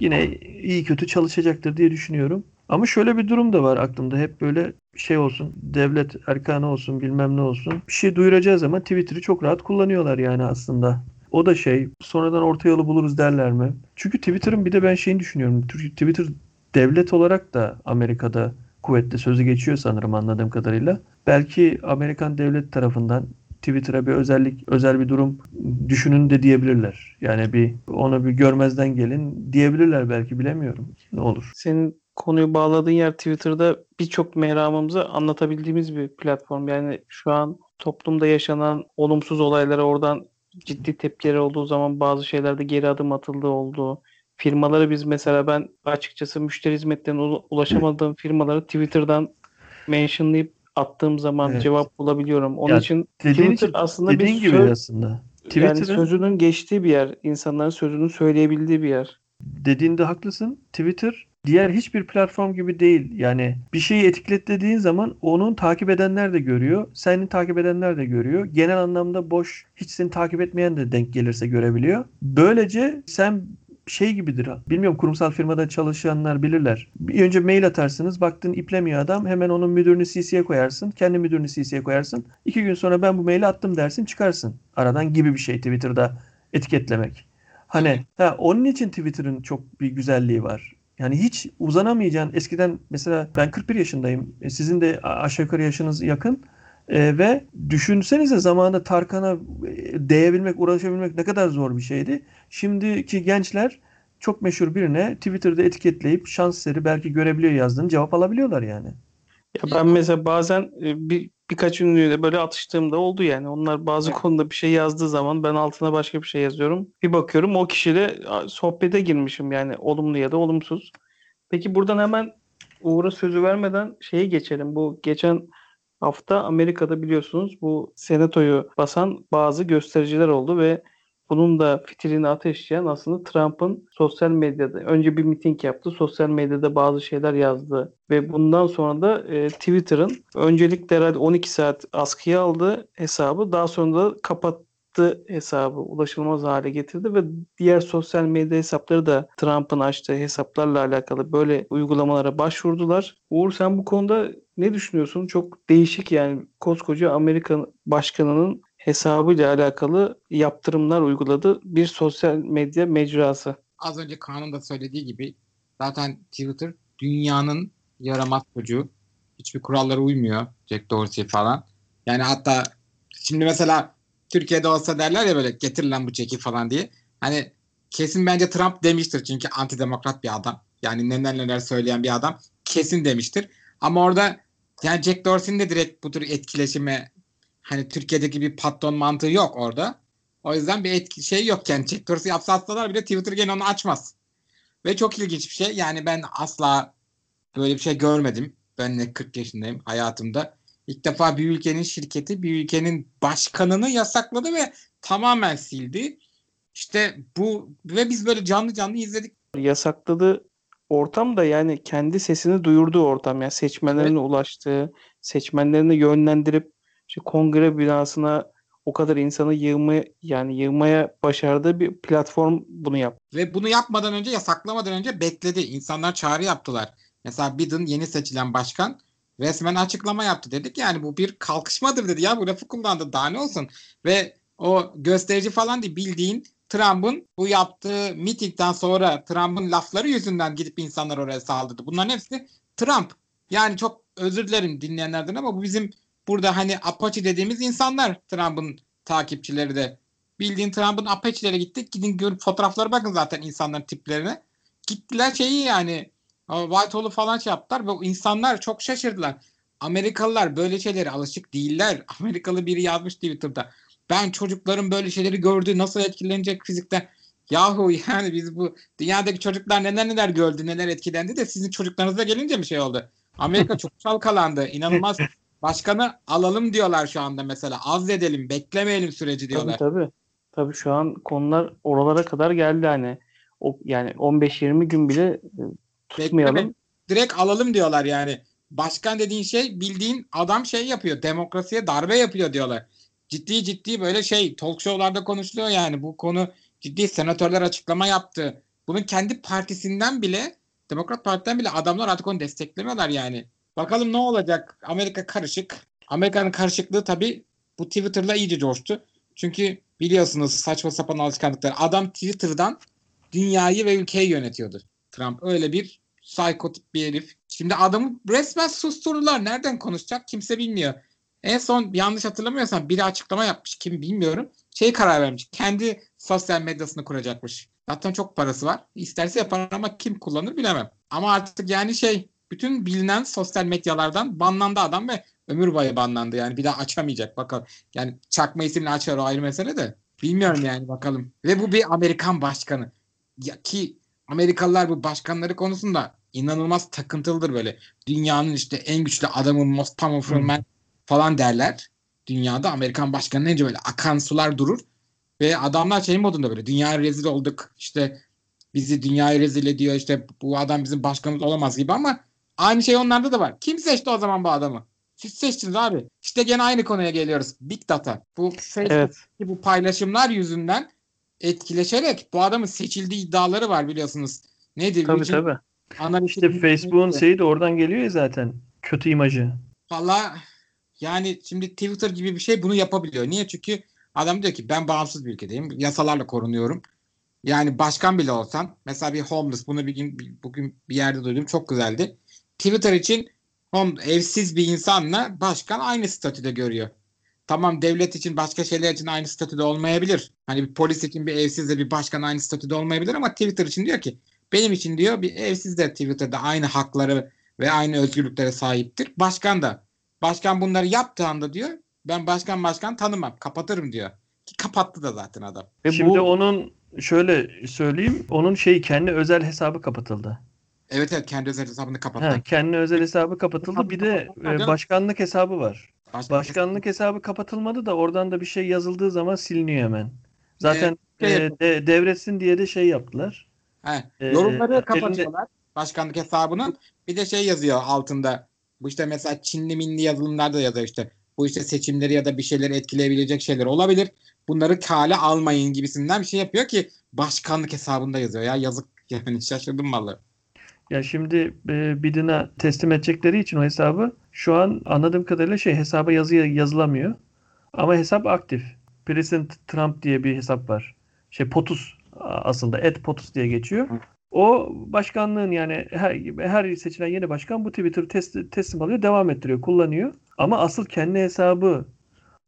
yine iyi kötü çalışacaktır diye düşünüyorum. Ama şöyle bir durum da var aklımda. Hep böyle şey olsun, devlet erkanı olsun, bilmem ne olsun. Bir şey duyuracağı zaman Twitter'ı çok rahat kullanıyorlar yani aslında. O da şey, sonradan orta yolu buluruz derler mi? Çünkü Twitter'ın bir de ben şeyini düşünüyorum. Twitter devlet olarak da Amerika'da kuvvetli sözü geçiyor sanırım anladığım kadarıyla. Belki Amerikan devlet tarafından Twitter'a bir özellik, özel bir durum düşünün de diyebilirler. Yani bir onu bir görmezden gelin diyebilirler belki bilemiyorum. Ne olur. Senin konuyu bağladığın yer Twitter'da birçok meramımızı anlatabildiğimiz bir platform. Yani şu an toplumda yaşanan olumsuz olaylara oradan ciddi tepkiler olduğu zaman bazı şeylerde geri adım atıldığı olduğu. Firmaları biz mesela ben açıkçası müşteri hizmetlerine ulaşamadığım firmaları Twitter'dan mentionlayıp attığım zaman Evet. cevap bulabiliyorum. Onun Ya, için Dediğin Twitter aslında dediğin bir gibi söz, aslında. yani Twitter'ın sözünün geçtiği bir yer. İnsanların sözünü söyleyebildiği bir yer. dediğinde haklısın. Twitter diğer hiçbir platform gibi değil. Yani bir şeyi etiketlediğin zaman onun takip edenler de görüyor. Senin takip edenler de görüyor. Genel anlamda boş, hiç seni takip etmeyen de denk gelirse görebiliyor. Böylece sen şey gibidir. Bilmiyorum kurumsal firmada çalışanlar bilirler. Bir önce mail atarsınız. Baktın iplemiyor adam. Hemen onun müdürünü CC'ye koyarsın. Kendi müdürünü CC'ye koyarsın. İki gün sonra ben bu maili attım dersin çıkarsın. Aradan gibi bir şey Twitter'da etiketlemek. Hani ha, onun için Twitter'ın çok bir güzelliği var. Yani hiç uzanamayacağın eskiden mesela ben 41 yaşındayım. E, Sizin de aşağı yukarı yaşınız yakın. E, ve düşünsenize zamanında Tarkan'a e, değebilmek, uğraşabilmek ne kadar zor bir şeydi. Şimdiki gençler çok meşhur birine Twitter'da etiketleyip şans eseri belki görebiliyor yazdığını cevap alabiliyorlar yani. Ya ben mesela bazen e, bir birkaç ünlüyle böyle atıştığımda oldu yani. Onlar bazı konuda bir şey yazdığı zaman ben altına başka bir şey yazıyorum. Bir bakıyorum o kişiyle sohbete girmişim yani olumlu ya da olumsuz. Peki buradan hemen Uğur'a sözü vermeden şeye geçelim. Bu geçen hafta Amerika'da biliyorsunuz bu senatoyu basan bazı göstericiler oldu ve bunun da fitilini ateşleyen aslında Trump'ın sosyal medyada önce bir miting yaptı. Sosyal medyada bazı şeyler yazdı ve bundan sonra da e, Twitter'ın öncelikle herhalde 12 saat askıya aldı hesabı. Daha sonra da kapattı hesabı ulaşılmaz hale getirdi ve diğer sosyal medya hesapları da Trump'ın açtığı hesaplarla alakalı böyle uygulamalara başvurdular. Uğur sen bu konuda ne düşünüyorsun? Çok değişik yani koskoca Amerika başkanının hesabıyla alakalı yaptırımlar uyguladı bir sosyal medya mecrası. Az önce Kaan'ın da söylediği gibi zaten Twitter dünyanın yaramaz çocuğu. Hiçbir kurallara uymuyor. Jack Dorsey falan. Yani hatta şimdi mesela Türkiye'de olsa derler ya böyle getir lan bu çeki falan diye. Hani kesin bence Trump demiştir çünkü antidemokrat bir adam. Yani neler neler söyleyen bir adam. Kesin demiştir. Ama orada yani Jack Dorsey'nin de direkt bu tür etkileşime hani Türkiye'deki bir patron mantığı yok orada. O yüzden bir etki şey yok. Yani Jack Dorsey yapsa atsalar bile Twitter gene onu açmaz. Ve çok ilginç bir şey. Yani ben asla böyle bir şey görmedim. Ben de 40 yaşındayım hayatımda. İlk defa bir ülkenin şirketi bir ülkenin başkanını yasakladı ve tamamen sildi. İşte bu ve biz böyle canlı canlı izledik. Yasakladığı ortam da yani kendi sesini duyurduğu ortam. Yani seçmenlerine ulaştığı, seçmenlerini yönlendirip işte kongre binasına o kadar insanı yığmaya yani yığmaya başardığı bir platform bunu yaptı. Ve bunu yapmadan önce yasaklamadan önce bekledi. İnsanlar çağrı yaptılar. Mesela Biden yeni seçilen başkan resmen açıklama yaptı dedik. Yani bu bir kalkışmadır dedi ya bu lafı kullandı daha ne olsun. Ve o gösterici falan değil bildiğin Trump'ın bu yaptığı mitingden sonra Trump'ın lafları yüzünden gidip insanlar oraya saldırdı. Bunların hepsi Trump. Yani çok özür dilerim dinleyenlerden ama bu bizim burada hani Apache dediğimiz insanlar Trump'ın takipçileri de. Bildiğin Trump'ın Apache'lere gittik. Gidin görüp fotoğraflara bakın zaten insanların tiplerine. Gittiler şeyi yani Whitehall'u falan şey yaptılar ve insanlar çok şaşırdılar. Amerikalılar böyle şeylere alışık değiller. Amerikalı biri yazmış Twitter'da. Ben çocukların böyle şeyleri gördü nasıl etkilenecek fizikten. Yahu yani biz bu dünyadaki çocuklar neler neler gördü neler etkilendi de sizin çocuklarınıza gelince mi şey oldu? Amerika çok çalkalandı. İnanılmaz. Başkanı alalım diyorlar şu anda mesela. Az edelim, beklemeyelim süreci diyorlar. Tabii tabii. Tabii şu an konular oralara kadar geldi hani. O, yani 15-20 gün bile e, tutmayalım. Bekleme. Direkt alalım diyorlar yani. Başkan dediğin şey bildiğin adam şey yapıyor. Demokrasiye darbe yapıyor diyorlar. Ciddi ciddi böyle şey talk show'larda konuşuluyor yani. Bu konu ciddi senatörler açıklama yaptı. Bunun kendi partisinden bile Demokrat Parti'den bile adamlar artık onu desteklemiyorlar yani. Bakalım ne olacak? Amerika karışık. Amerika'nın karışıklığı tabii bu Twitter'la iyice coştu. Çünkü biliyorsunuz saçma sapan alışkanlıklar. Adam Twitter'dan dünyayı ve ülkeyi yönetiyordu. Trump öyle bir psikotik bir herif. Şimdi adamı resmen susturdular. Nereden konuşacak kimse bilmiyor. En son yanlış hatırlamıyorsam biri açıklama yapmış. Kim bilmiyorum. Şey karar vermiş. Kendi sosyal medyasını kuracakmış. Zaten çok parası var. İsterse yapar ama kim kullanır bilemem. Ama artık yani şey bütün bilinen sosyal medyalardan banlandı adam ve ömür boyu banlandı. Yani bir daha açamayacak bakalım. Yani çakma isimle açar o ayrı mesele de. Bilmiyorum yani bakalım. Ve bu bir Amerikan başkanı. Ya ki Amerikalılar bu başkanları konusunda inanılmaz takıntılıdır böyle. Dünyanın işte en güçlü adamı most powerful man falan derler. Dünyada Amerikan başkanı nece böyle akan sular durur. Ve adamlar şey modunda böyle dünyaya rezil olduk işte bizi dünyaya rezil ediyor işte bu adam bizim başkanımız olamaz gibi ama aynı şey onlarda da var. Kim seçti o zaman bu adamı? Siz seçtiniz abi. İşte gene aynı konuya geliyoruz. Big data. Bu Facebook'taki Evet. bu paylaşımlar yüzünden etkileşerek bu adamın seçildiği iddiaları var biliyorsunuz. Nedir? Tabii Bütün tabii. analitik İşte Facebook'un şeyi de oradan geliyor ya zaten. Kötü imajı. Valla yani şimdi Twitter gibi bir şey bunu yapabiliyor. Niye? Çünkü adam diyor ki ben bağımsız bir ülkedeyim. Yasalarla korunuyorum. Yani başkan bile olsan mesela bir homeless bunu bir gün bugün bir yerde duydum çok güzeldi. Twitter için home, evsiz bir insanla başkan aynı statüde görüyor. Tamam devlet için başka şeyler için aynı statüde olmayabilir. Hani bir polis için bir evsizle bir başkan aynı statüde olmayabilir ama Twitter için diyor ki benim için diyor bir evsiz de Twitter'da aynı hakları ve aynı özgürlüklere sahiptir. Başkan da. Başkan bunları yaptığı anda diyor ben başkan başkan tanımam kapatırım diyor. Ki kapattı da zaten adam. Ve Şimdi bu onun şöyle söyleyeyim. Onun şey kendi özel hesabı kapatıldı. Evet evet kendi özel hesabını kapattı. Ha, kendi özel hesabı kapatıldı. Bir de e, başkanlık hesabı var. Başkan- Başkanlık hesabı kapatılmadı da oradan da bir şey yazıldığı zaman siliniyor hemen. Zaten şey e, de- devretsin diye de şey yaptılar. He, Ee, yorumları elinde- kapatıyorlar başkanlık hesabının. Bir de şey yazıyor altında. Bu işte mesela Çinli minli yazılımlarda yazıyor işte. Bu işte seçimleri ya da bir şeyleri etkileyebilecek şeyler olabilir. Bunları kale almayın gibisinden bir şey yapıyor ki başkanlık hesabında yazıyor ya yazık yani şaşırdım vallahi. Ya şimdi e, Biden'a teslim edecekleri için o hesabı şu an anladığım kadarıyla şey hesaba yazı yazılamıyor. Ama hesap aktif. President Trump diye bir hesap var. Şey POTUS aslında et POTUS diye geçiyor. O başkanlığın yani her, her seçilen yeni başkan bu Twitter'ı tes- teslim alıyor, devam ettiriyor, kullanıyor. Ama asıl kendi hesabı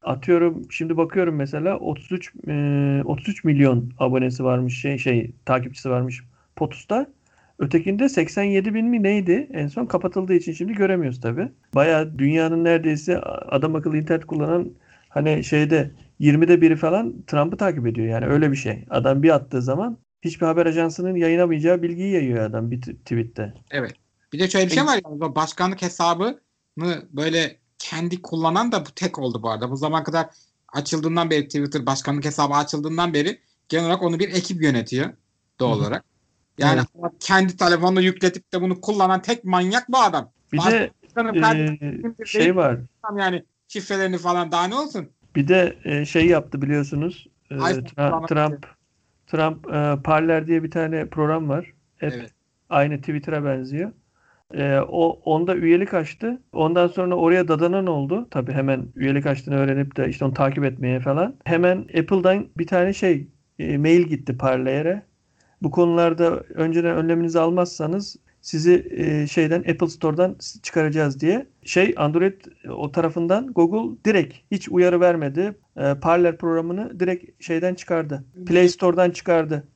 atıyorum şimdi bakıyorum mesela 33 e, 33 milyon abonesi varmış şey şey takipçisi varmış POTUS'ta. Ötekinde 87 bin mi neydi? En son kapatıldığı için şimdi göremiyoruz tabii. Bayağı dünyanın neredeyse adam akıllı internet kullanan hani şeyde 20'de biri falan Trump'ı takip ediyor. Yani öyle bir şey. Adam bir attığı zaman hiçbir haber ajansının yayınlamayacağı bilgiyi yayıyor adam bir tweette. Evet. Bir de şöyle bir şey var ya başkanlık hesabını böyle kendi kullanan da bu tek oldu bu arada. Bu zaman kadar açıldığından beri Twitter başkanlık hesabı açıldığından beri genel olarak onu bir ekip yönetiyor doğal Hı hı. olarak. Yani kendi telefonunu yükletip de bunu kullanan tek manyak bu adam. Bir Başka de e, şey var. yani şifrelerini falan daha ne olsun? Bir de e, şey yaptı biliyorsunuz. E, Tra- Trump Trump e, Parler diye bir tane program var. Hep Evet. aynı Twitter'a benziyor. Ee, o onda üyelik açtı. Ondan sonra oraya dadanan oldu. Tabii hemen üyelik açtığını öğrenip de işte onu takip etmeye falan. Hemen Apple'dan bir tane şey e, mail gitti Parlayer'e. Bu konularda önceden önleminizi almazsanız sizi e, şeyden Apple Store'dan çıkaracağız diye. Şey Android o tarafından Google direkt hiç uyarı vermedi. E, Parler programını direkt şeyden çıkardı. Play Store'dan çıkardı.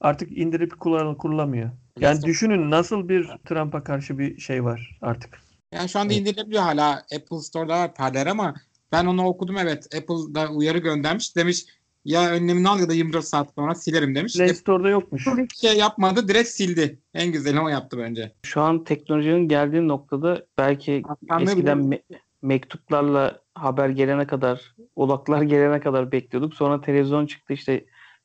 Artık indirip kullan kurulamıyor. Yani düşünün nasıl bir Trump'a karşı bir şey var artık. Yani şu anda Evet. indirilebiliyor hala Apple Store'da var Parler ama ben onu okudum evet. Apple'da uyarı göndermiş. Demiş ya önlemini al ya da 24 saat sonra silerim demiş. Play Store'da yokmuş. hiç şey yapmadı direkt sildi. En güzeli o yaptı bence. Şu an teknolojinin geldiği noktada belki Başkanlığı eskiden me- mektuplarla haber gelene kadar, ulaklar gelene kadar bekliyorduk. Sonra televizyon çıktı işte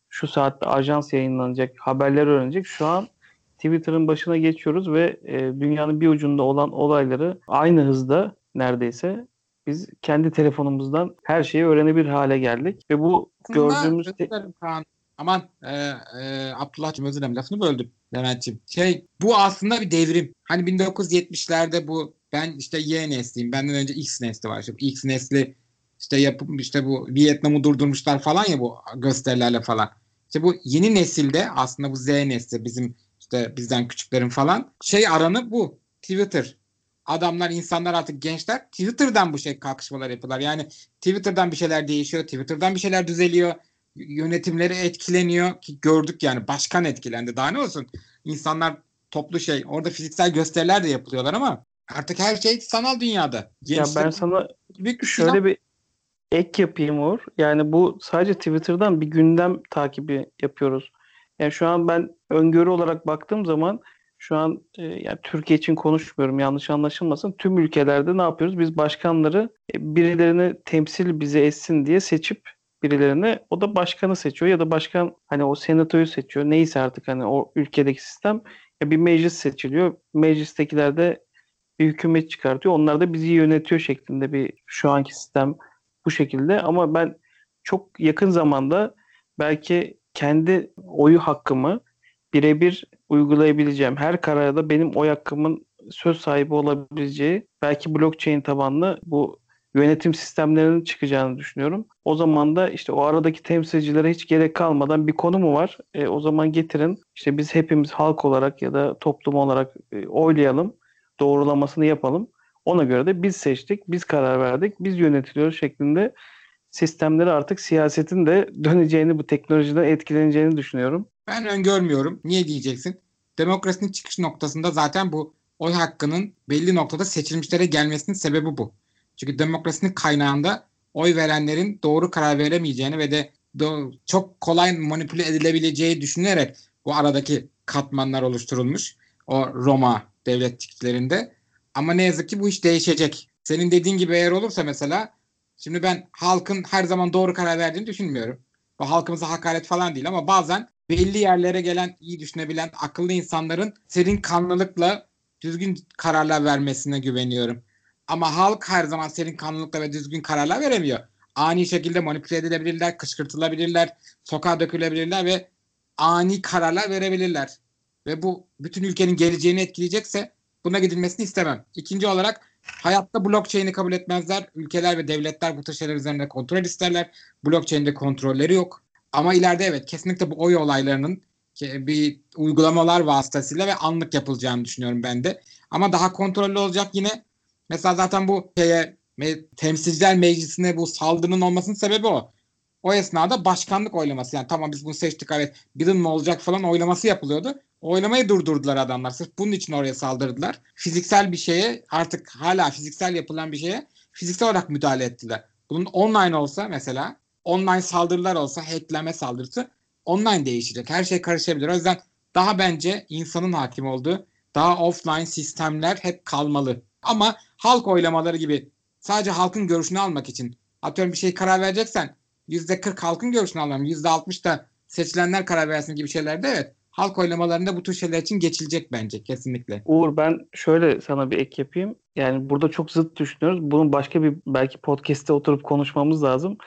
şu saatte ajans yayınlanacak, haberler öğrenecek. Şu an Twitter'ın başına geçiyoruz ve e, dünyanın bir ucunda olan olayları aynı hızda neredeyse biz kendi telefonumuzdan her şeyi öğrenebilir hale geldik. Ve bu gördüğümüz Aslında, te- dilerim Kaan. Aman e, e, Abdullah'cığım özür dilerim lafını böldüm Levent'ciğim. Şey bu aslında bir devrim. Hani 1970'lerde bu ben işte Y nesliyim. Benden önce X nesli var. İşte X nesli işte yapıp işte bu Vietnam'ı durdurmuşlar falan ya bu gösterilerle falan. İşte bu yeni nesilde aslında bu Z nesli bizim işte bizden küçüklerin falan şey aranı bu. Twitter. Adamlar, insanlar artık gençler Twitter'dan bu şey kalkışmalar yapıyorlar. Yani Twitter'dan bir şeyler değişiyor. Twitter'dan bir şeyler düzeliyor. Yönetimleri etkileniyor ki gördük yani başkan etkilendi. Daha ne olsun? İnsanlar toplu şey orada fiziksel gösteriler de yapılıyorlar ama artık her şey sanal dünyada. ya Gençler ben sana büyük bir Şöyle bir ek yapayım Uğur. Yani bu sadece Twitter'dan bir gündem takibi yapıyoruz. Yani şu an ben öngörü olarak baktığım zaman şu an e, yani Türkiye için konuşmuyorum yanlış anlaşılmasın. Tüm ülkelerde ne yapıyoruz? Biz başkanları e, birilerini temsil bize etsin diye seçip birilerini o da başkanı seçiyor ya da başkan hani o senatoyu seçiyor. Neyse artık hani o ülkedeki sistem ya bir meclis seçiliyor. Meclistekiler de bir hükümet çıkartıyor. Onlar da bizi yönetiyor şeklinde bir şu anki sistem bu şekilde. Ama ben çok yakın zamanda belki kendi oyu hakkımı birebir uygulayabileceğim. Her kararda benim oy hakkımın söz sahibi olabileceği belki blockchain tabanlı bu yönetim sistemlerinin çıkacağını düşünüyorum. O zaman da işte o aradaki temsilcilere hiç gerek kalmadan bir konu mu var? E, o zaman getirin. İşte biz hepimiz halk olarak ya da toplum olarak e, oylayalım. Doğrulamasını yapalım. Ona göre de biz seçtik, biz karar verdik, biz yönetiliyoruz şeklinde sistemleri artık siyasetin de döneceğini, bu teknolojiden etkileneceğini düşünüyorum. Ben öngörmüyorum. Niye diyeceksin? Demokrasinin çıkış noktasında zaten bu oy hakkının belli noktada seçilmişlere gelmesinin sebebi bu. Çünkü demokrasinin kaynağında oy verenlerin doğru karar veremeyeceğini ve de çok kolay manipüle edilebileceği düşünülerek bu aradaki katmanlar oluşturulmuş. O Roma devletliklerinde. Ama ne yazık ki bu iş değişecek. Senin dediğin gibi eğer olursa mesela şimdi ben halkın her zaman doğru karar verdiğini düşünmüyorum. Bu halkımıza hakaret falan değil ama bazen belli yerlere gelen, iyi düşünebilen, akıllı insanların serin kanlılıkla düzgün kararlar vermesine güveniyorum. Ama halk her zaman serin kanlılıkla ve düzgün kararlar veremiyor. Ani şekilde manipüle edilebilirler, kışkırtılabilirler, sokağa dökülebilirler ve ani kararlar verebilirler. Ve bu bütün ülkenin geleceğini etkileyecekse buna gidilmesini istemem. İkinci olarak hayatta blockchain'i kabul etmezler. Ülkeler ve devletler bu tür şeyler üzerinde kontrol isterler. Blockchain'de kontrolleri yok. Ama ileride evet kesinlikle bu oy olaylarının bir uygulamalar vasıtasıyla ve anlık yapılacağını düşünüyorum ben de. Ama daha kontrollü olacak yine. Mesela zaten bu şeye temsilciler meclisine bu saldırının olmasının sebebi o. O esnada başkanlık oylaması yani tamam biz bunu seçtik evet Biden mi olacak falan oylaması yapılıyordu. Oylamayı durdurdular adamlar. Sırf bunun için oraya saldırdılar. Fiziksel bir şeye artık hala fiziksel yapılan bir şeye fiziksel olarak müdahale ettiler. Bunun online olsa mesela online saldırılar olsa hackleme saldırısı online değişecek. Her şey karışabilir. O yüzden daha bence insanın hakim olduğu daha offline sistemler hep kalmalı. Ama halk oylamaları gibi sadece halkın görüşünü almak için atıyorum bir şey karar vereceksen %40 halkın görüşünü alalım. %60 da seçilenler karar versin gibi şeylerde evet halk oylamalarında bu tür şeyler için geçilecek bence kesinlikle. Uğur ben şöyle sana bir ek yapayım. Yani burada çok zıt düşünüyoruz. Bunun başka bir belki podcast'te oturup konuşmamız lazım.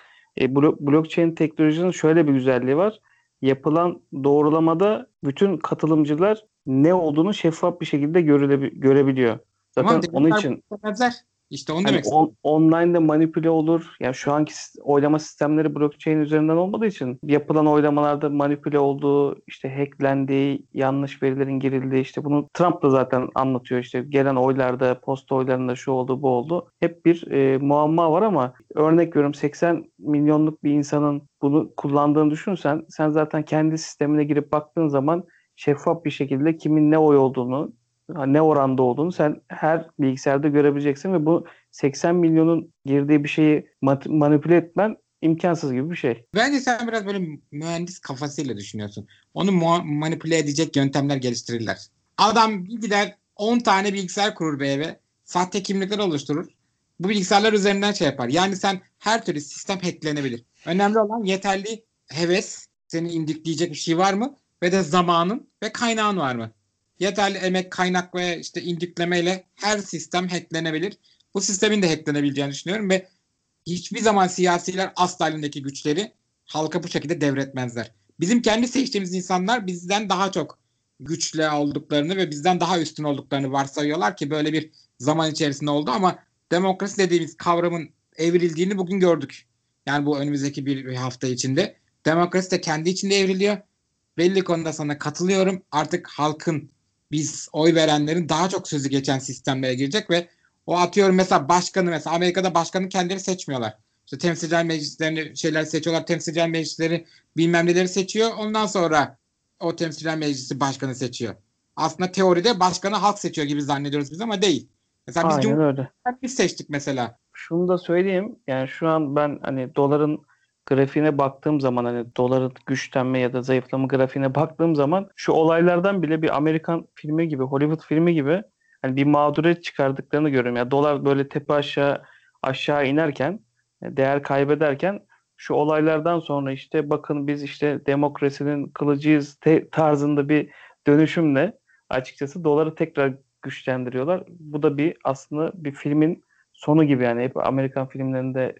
E, blo- blockchain teknolojinin şöyle bir güzelliği var. yapılan doğrulamada bütün katılımcılar ne olduğunu şeffaf bir şekilde görebiliyor. Zaten Tamam, onun için istemezler. İşte onu hani demek istedim. on, online'da manipüle olur. Yani şu anki oylama sistemleri blockchain üzerinden olmadığı için yapılan oylamalarda manipüle olduğu, işte hacklendiği, yanlış verilerin girildiği işte bunu Trump da zaten anlatıyor işte gelen oylarda, posta oylarında şu oldu, bu oldu. Hep bir e, muamma var ama örnek veriyorum 80 milyonluk bir insanın bunu kullandığını düşünsen sen zaten kendi sistemine girip baktığın zaman şeffaf bir şekilde kimin ne oy olduğunu, ne oranda olduğunu sen her bilgisayarda görebileceksin ve bu 80 milyonun girdiği bir şeyi manipüle etmen imkansız gibi bir şey. Bence sen biraz böyle mühendis kafasıyla düşünüyorsun. Onu manipüle edecek yöntemler geliştirirler. Adam gider 10 tane bilgisayar kurur bir eve. Sahte kimlikler oluşturur. Bu bilgisayarlar üzerinden şey yapar. Yani sen her türlü sistem hacklenebilir. Önemli olan yeterli heves, seni indikleyecek bir şey var mı? Ve de zamanın ve kaynağın var mı? Yeterli emek, kaynak ve işte indiklemeyle her sistem hacklenebilir. Bu sistemin de hacklenebileceğini düşünüyorum ve hiçbir zaman siyasiler asla elindeki güçleri halka bu şekilde devretmezler. Bizim kendi seçtiğimiz insanlar bizden daha çok güçlü olduklarını ve bizden daha üstün olduklarını varsayıyorlar ki böyle bir zaman içerisinde oldu ama demokrasi dediğimiz kavramın evrildiğini bugün gördük. Yani bu önümüzdeki bir, hafta içinde. Demokrasi de kendi içinde evriliyor. Belli konuda sana katılıyorum. Artık halkın biz oy verenlerin daha çok sözü geçen sistemlere girecek ve o atıyorum mesela başkanı mesela Amerika'da başkanı kendileri seçmiyorlar. İşte temsilciler meclislerini şeyler seçiyorlar. Temsilciler meclisleri bilmem neleri seçiyor. Ondan sonra o temsilciler meclisi başkanı seçiyor. Aslında teoride başkanı halk seçiyor gibi zannediyoruz biz ama değil. Mesela biz Aynen öyle. biz seçtik mesela. Şunu da söyleyeyim. Yani şu an ben hani doların grafiğine baktığım zaman hani doların güçlenme ya da zayıflama grafiğine baktığım zaman şu olaylardan bile bir Amerikan filmi gibi, Hollywood filmi gibi hani bir mağduriyet çıkardıklarını görüyorum. Yani dolar böyle tepe aşağı aşağı inerken, e, değer kaybederken şu olaylardan sonra işte bakın biz işte demokrasinin kılıcıyız tarzında bir dönüşümle açıkçası doları tekrar güçlendiriyorlar. Bu da bir aslında bir filmin sonu gibi yani hep Amerikan filmlerinde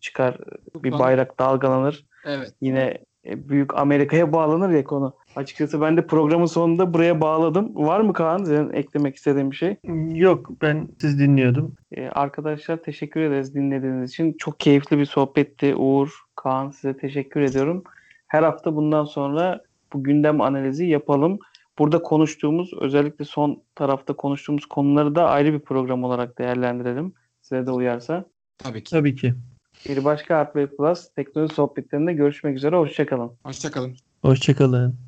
çıkar bir bayrak dalgalanır. Evet. Yine e, büyük Amerika'ya bağlanır ya konu. Açıkçası ben de programın sonunda buraya bağladım. Var mı Kaan senin eklemek istediğin bir şey? Yok ben siz dinliyordum. Ee, arkadaşlar teşekkür ederiz dinlediğiniz için. Çok keyifli bir sohbetti. Uğur, Kaan size teşekkür ediyorum. Her hafta bundan sonra bu gündem analizi yapalım. Burada konuştuğumuz özellikle son tarafta konuştuğumuz konuları da ayrı bir program olarak değerlendirelim. Size de uyarsa. Tabii ki. Tabii ki. Bir başka Hardware Plus teknoloji sohbetlerinde görüşmek üzere. Hoşçakalın. Hoşçakalın. Hoşçakalın.